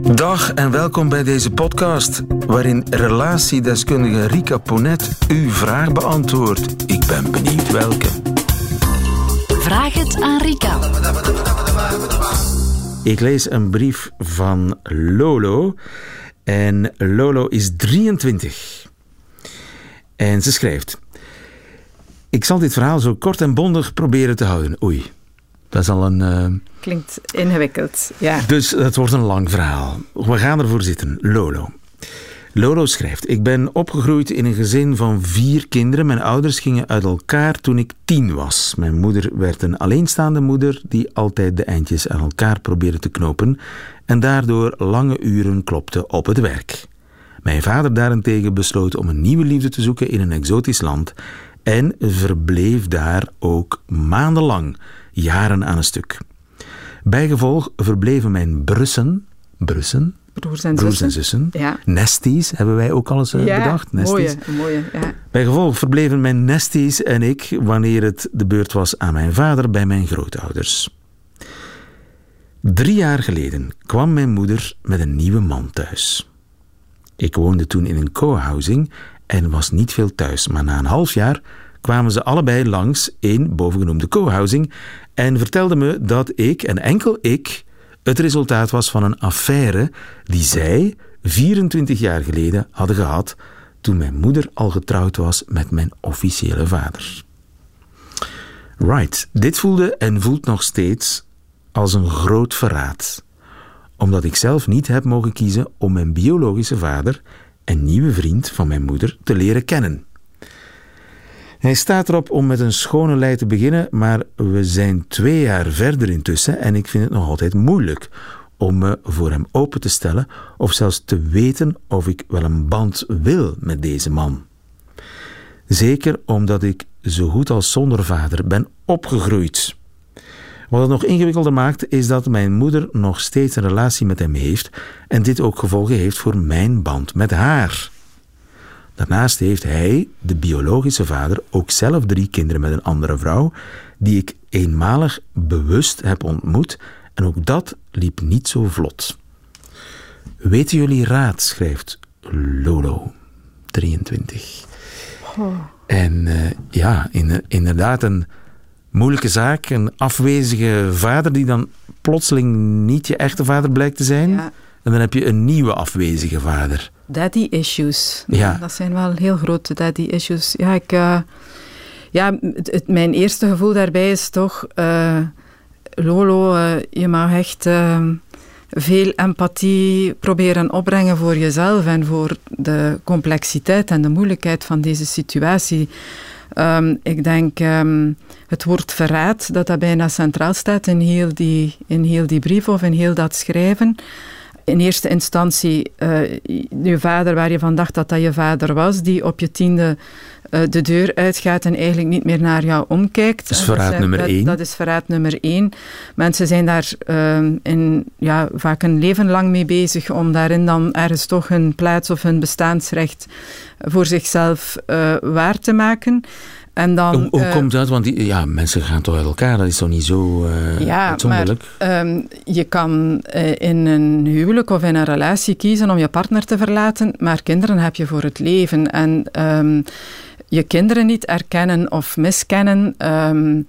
Dag en welkom bij deze podcast, waarin relatiedeskundige Rika Ponet uw vraag beantwoordt. Ik ben benieuwd welke. Vraag het aan Rika. Ik lees een brief van Lolo. En Lolo is 23. En ze schrijft: Ik zal dit verhaal zo kort en bondig proberen te houden. Oei, dat is al een. Uh... Klinkt ingewikkeld, ja. Dus het wordt een lang verhaal. We gaan ervoor zitten. Lolo. Lolo schrijft: Ik ben opgegroeid in een gezin van vier kinderen. Mijn ouders gingen uit elkaar toen ik tien was. Mijn moeder werd een alleenstaande moeder die altijd de eindjes aan elkaar probeerde te knopen en daardoor lange uren klopte op het werk. Mijn vader daarentegen besloot om een nieuwe liefde te zoeken in een exotisch land en verbleef daar ook maandenlang, jaren aan een stuk. Bijgevolg verbleven mijn brussen, brussen, broers en broers zussen. En Ja. Nesties hebben wij ook al eens ja, bedacht. Nesties. Mooie, mooie, ja. Bijgevolg verbleven mijn nesties en ik, wanneer het de beurt was aan mijn vader, bij mijn grootouders. Drie jaar geleden kwam mijn moeder met een nieuwe man thuis. Ik woonde toen in een co-housing en was niet veel thuis, maar na een half jaar kwamen ze allebei langs in bovengenoemde co-housing en vertelden me dat ik en enkel ik het resultaat was van een affaire die zij 24 jaar geleden hadden gehad toen mijn moeder al getrouwd was met mijn officiële vader. Right, dit voelde en voelt nog steeds als een groot verraad, omdat ik zelf niet heb mogen kiezen om mijn biologische vader en nieuwe vriend van mijn moeder te leren kennen. Hij staat erop om met een schone lei te beginnen, maar we zijn twee jaar verder intussen en ik vind het nog altijd moeilijk om me voor hem open te stellen of zelfs te weten of ik wel een band wil met deze man. Zeker omdat ik zo goed als zonder vader ben opgegroeid. Wat het nog ingewikkelder maakt, is dat mijn moeder nog steeds een relatie met hem heeft en dit ook gevolgen heeft voor mijn band met haar. Daarnaast heeft hij, de biologische vader, ook zelf drie kinderen met een andere vrouw, die ik eenmalig bewust heb ontmoet, en ook dat liep niet zo vlot. Weten jullie raad, schrijft Lolo, 23. Oh. En uh, ja, in, inderdaad een moeilijke zaak. Een afwezige vader die dan plotseling niet je echte vader blijkt te zijn. Ja. En dan heb je een nieuwe afwezige vader. Daddy issues. Ja. Dat zijn wel heel grote daddy issues. Ja, ik, uh, ja het, het, mijn eerste gevoel daarbij is toch... Uh, Lolo, uh, je mag echt veel empathie proberen opbrengen voor jezelf en voor de complexiteit en de moeilijkheid van deze situatie. Um, ik denk um, het woord verraad, dat dat bijna centraal staat in heel, die, in heel die brief of in heel dat schrijven. In eerste instantie uh, je vader, waar je van dacht dat dat je vader was, die op je tiende uh, de deur uitgaat en eigenlijk niet meer naar jou omkijkt. Dat is verraad dat, nummer dat, één. Dat is verraad nummer één. Mensen zijn daar uh, in, ja, vaak een leven lang mee bezig om daarin dan ergens toch hun plaats of hun bestaansrecht voor zichzelf uh, waar te maken. En dan, hoe hoe uh, komt dat? Want die, ja, mensen gaan toch uit elkaar, dat is toch niet zo uh, ja, uitzonderlijk? Maar, um, je kan uh, in een huwelijk of in een relatie kiezen om je partner te verlaten, maar kinderen heb je voor het leven. En um, je kinderen niet erkennen of miskennen. Um,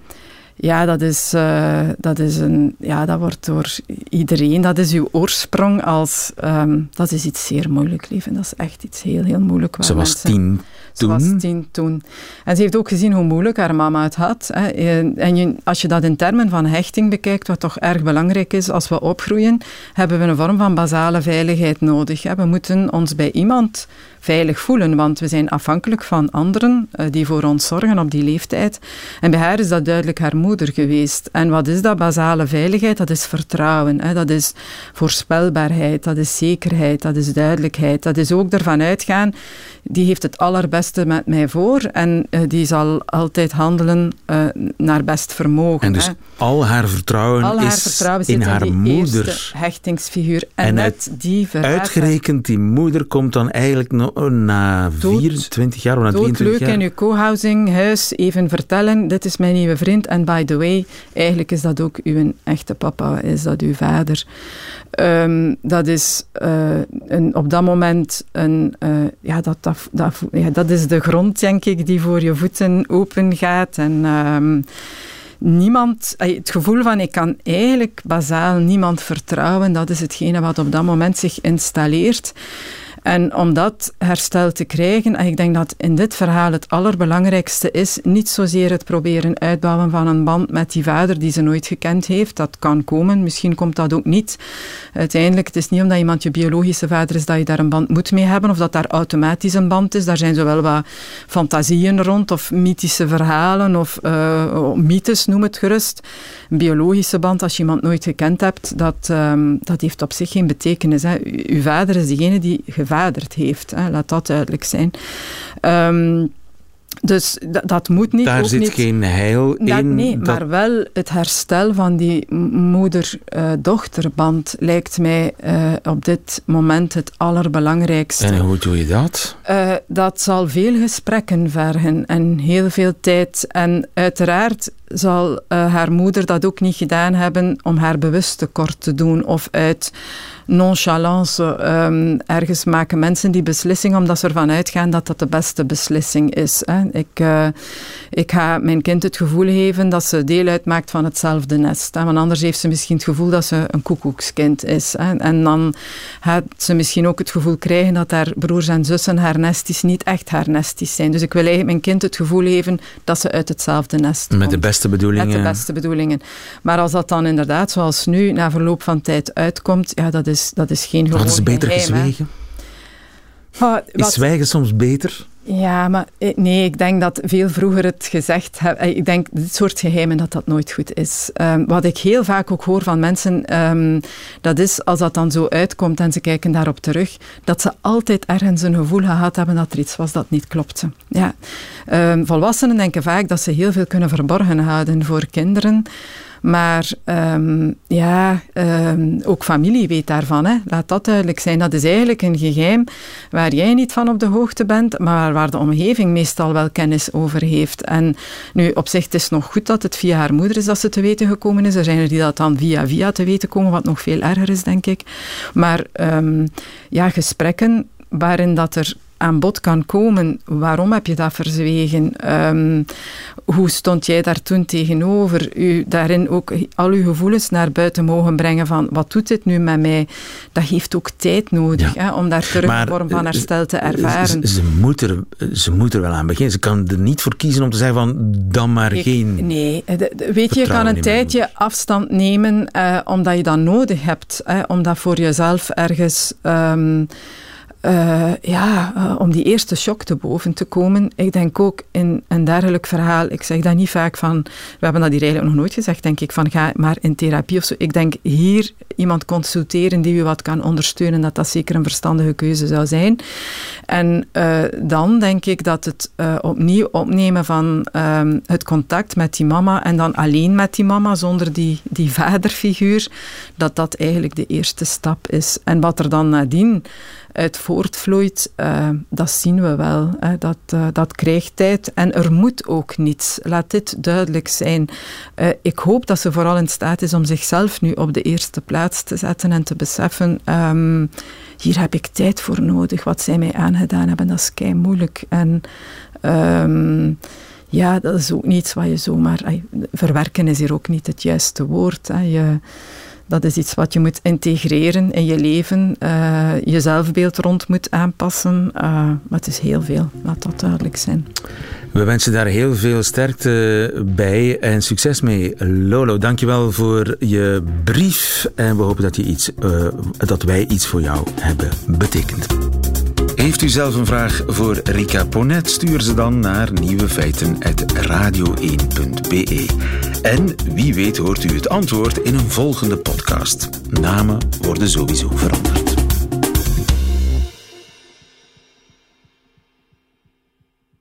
ja, dat is, uh, dat is een, ja, dat wordt door iedereen, dat is uw oorsprong als, um, dat is iets zeer moeilijk, leven. Dat is echt iets heel, heel moeilijk. Ze was mensen, tien Ze was tien toen. En ze heeft ook gezien hoe moeilijk haar mama het had. Hè. En je, als je dat in termen van hechting bekijkt, wat toch erg belangrijk is als we opgroeien, hebben we een vorm van basale veiligheid nodig. Hè. We moeten ons bij iemand veilig voelen, want we zijn afhankelijk van anderen uh, die voor ons zorgen op die leeftijd. En bij haar is dat duidelijk haar moeder geweest. En wat is dat basale veiligheid? Dat is vertrouwen, hè? dat is voorspelbaarheid, dat is zekerheid, dat is duidelijkheid. Dat is ook ervan uitgaan, die heeft het allerbeste met mij voor en uh, die zal altijd handelen uh, naar best vermogen. En dus hè? al haar vertrouwen Al haar is vertrouwen in haar moeder. hechtingsfiguur. En, En net die Uitgerekend, die moeder komt dan eigenlijk na Dood- 24 jaar of na 23 Doodleuk jaar. in uw co-housing huis even vertellen, dit is mijn nieuwe vriend en by the way, eigenlijk is dat ook uw echte papa, is dat uw vader. Ehm, dat is uh, een, op dat moment een, uh, ja, dat, dat, ja, dat is de grond, denk ik, die voor je voeten open gaat. En um, niemand, het gevoel van ik kan eigenlijk bazaal niemand vertrouwen, dat is hetgene wat op dat moment zich installeert. En om dat herstel te krijgen, en ik denk dat in dit verhaal het allerbelangrijkste is, niet zozeer het proberen uitbouwen van een band met die vader die ze nooit gekend heeft. Dat kan komen, misschien komt dat ook niet. Uiteindelijk, het is niet omdat iemand je biologische vader is dat je daar een band moet mee hebben, of dat daar automatisch een band is. Daar zijn zowel wat fantasieën rond, of mythische verhalen, of uh, mythes, noem het gerust. Een biologische band, als je iemand nooit gekend hebt, dat, um, dat heeft op zich geen betekenis. Hè. Uw vader is degene die vervaderd heeft. Hè. Laat dat duidelijk zijn. Um, dus dat moet niet. Daar zit niet, geen heil in. Nee, dat... maar wel het herstel van die moeder-dochterband lijkt mij uh, op dit moment het allerbelangrijkste. En hoe doe je dat? Uh, dat zal veel gesprekken vergen en heel veel tijd. En uiteraard zal uh, haar moeder dat ook niet gedaan hebben om haar bewust tekort te doen of uit nonchalance. Um, ergens maken mensen die beslissing omdat ze ervan uitgaan dat dat de beste beslissing is. Hè. Ik, uh, ik ga mijn kind het gevoel geven dat ze deel uitmaakt van hetzelfde nest. Hè. Want anders heeft ze misschien het gevoel dat ze een koekoekskind is. Hè. En dan gaat ze misschien ook het gevoel krijgen dat haar broers en zussen haar nesties niet echt haar nesties zijn. Dus ik wil eigenlijk mijn kind het gevoel geven dat ze uit hetzelfde nest Met komt. de beste bedoelingen. Met de beste bedoelingen. Maar als dat dan inderdaad, zoals nu, na verloop van tijd uitkomt, ja, dat is, dat is geen gewoon Hadden ze beter gezwegen? Wat, is zwijgen soms beter? Ja, maar nee, ik denk dat veel vroeger het gezegd hebben. Ik denk dit soort geheimen dat dat nooit goed is. Um, wat ik heel vaak ook hoor van mensen, um, dat is als dat dan zo uitkomt en ze kijken daarop terug, dat ze altijd ergens een gevoel gehad hebben dat er iets was dat niet klopte. Ja. Um, volwassenen denken vaak dat ze heel veel kunnen verborgen houden voor kinderen. Maar um, ja, um, ook familie weet daarvan. Hè. Laat dat duidelijk zijn. Dat is eigenlijk een geheim waar jij niet van op de hoogte bent, maar waar de omgeving meestal wel kennis over heeft. En nu, op zich, het is nog goed dat het via haar moeder is dat ze te weten gekomen is. Er zijn er die dat dan via via te weten komen, wat nog veel erger is, denk ik. Maar um, ja, gesprekken waarin dat er aan bod kan komen. Waarom heb je dat verzwegen? Um, hoe stond jij daar toen tegenover? U daarin ook al uw gevoelens naar buiten mogen brengen van wat doet dit nu met mij? Dat heeft ook tijd nodig ja. hè, om daar terug een vorm van herstel te ervaren. Ze, ze, moet er, ze moet er wel aan beginnen. Ze kan er niet voor kiezen om te zeggen van dan maar Ik, geen Nee, weet je, je kan een tijdje afstand nemen uh, omdat je dat nodig hebt. Hè, om dat voor jezelf ergens... Um, uh, ja, uh, om die eerste shock te boven te komen. Ik denk ook in een dergelijk verhaal, ik zeg dat niet vaak van, we hebben dat hier eigenlijk nog nooit gezegd, denk ik, van ga maar in therapie of zo. Ik denk hier iemand consulteren die u wat kan ondersteunen, dat dat zeker een verstandige keuze zou zijn. En uh, dan denk ik dat het opnieuw opnemen van um, het contact met die mama en dan alleen met die mama, zonder die, die vaderfiguur, dat dat eigenlijk de eerste stap is. En wat er dan nadien uit voortvloeit, uh, dat zien we wel. Hè. Dat, uh, dat krijgt tijd en er moet ook niets. Laat dit duidelijk zijn. Uh, ik hoop dat ze vooral in staat is om zichzelf nu op de eerste plaats te zetten en te beseffen. Um, hier heb ik tijd voor nodig. Wat zij mij aangedaan hebben, dat is kei moeilijk. En um, ja, dat is ook niets wat je zomaar. Verwerken is hier ook niet het juiste woord. Je, dat is iets wat je moet integreren in je leven, uh, je zelfbeeld rond moet aanpassen. Uh, maar het is heel veel, laat dat duidelijk zijn. We wensen daar heel veel sterkte bij en succes mee. Lolo, dankjewel voor je brief. En we hopen dat, je iets, uh, dat wij iets voor jou hebben betekend. Heeft u zelf een vraag voor Rika Ponet? Stuur ze dan naar nieuwefeiten.radio1.be. En wie weet hoort u het antwoord in een volgende podcast. Namen worden sowieso veranderd.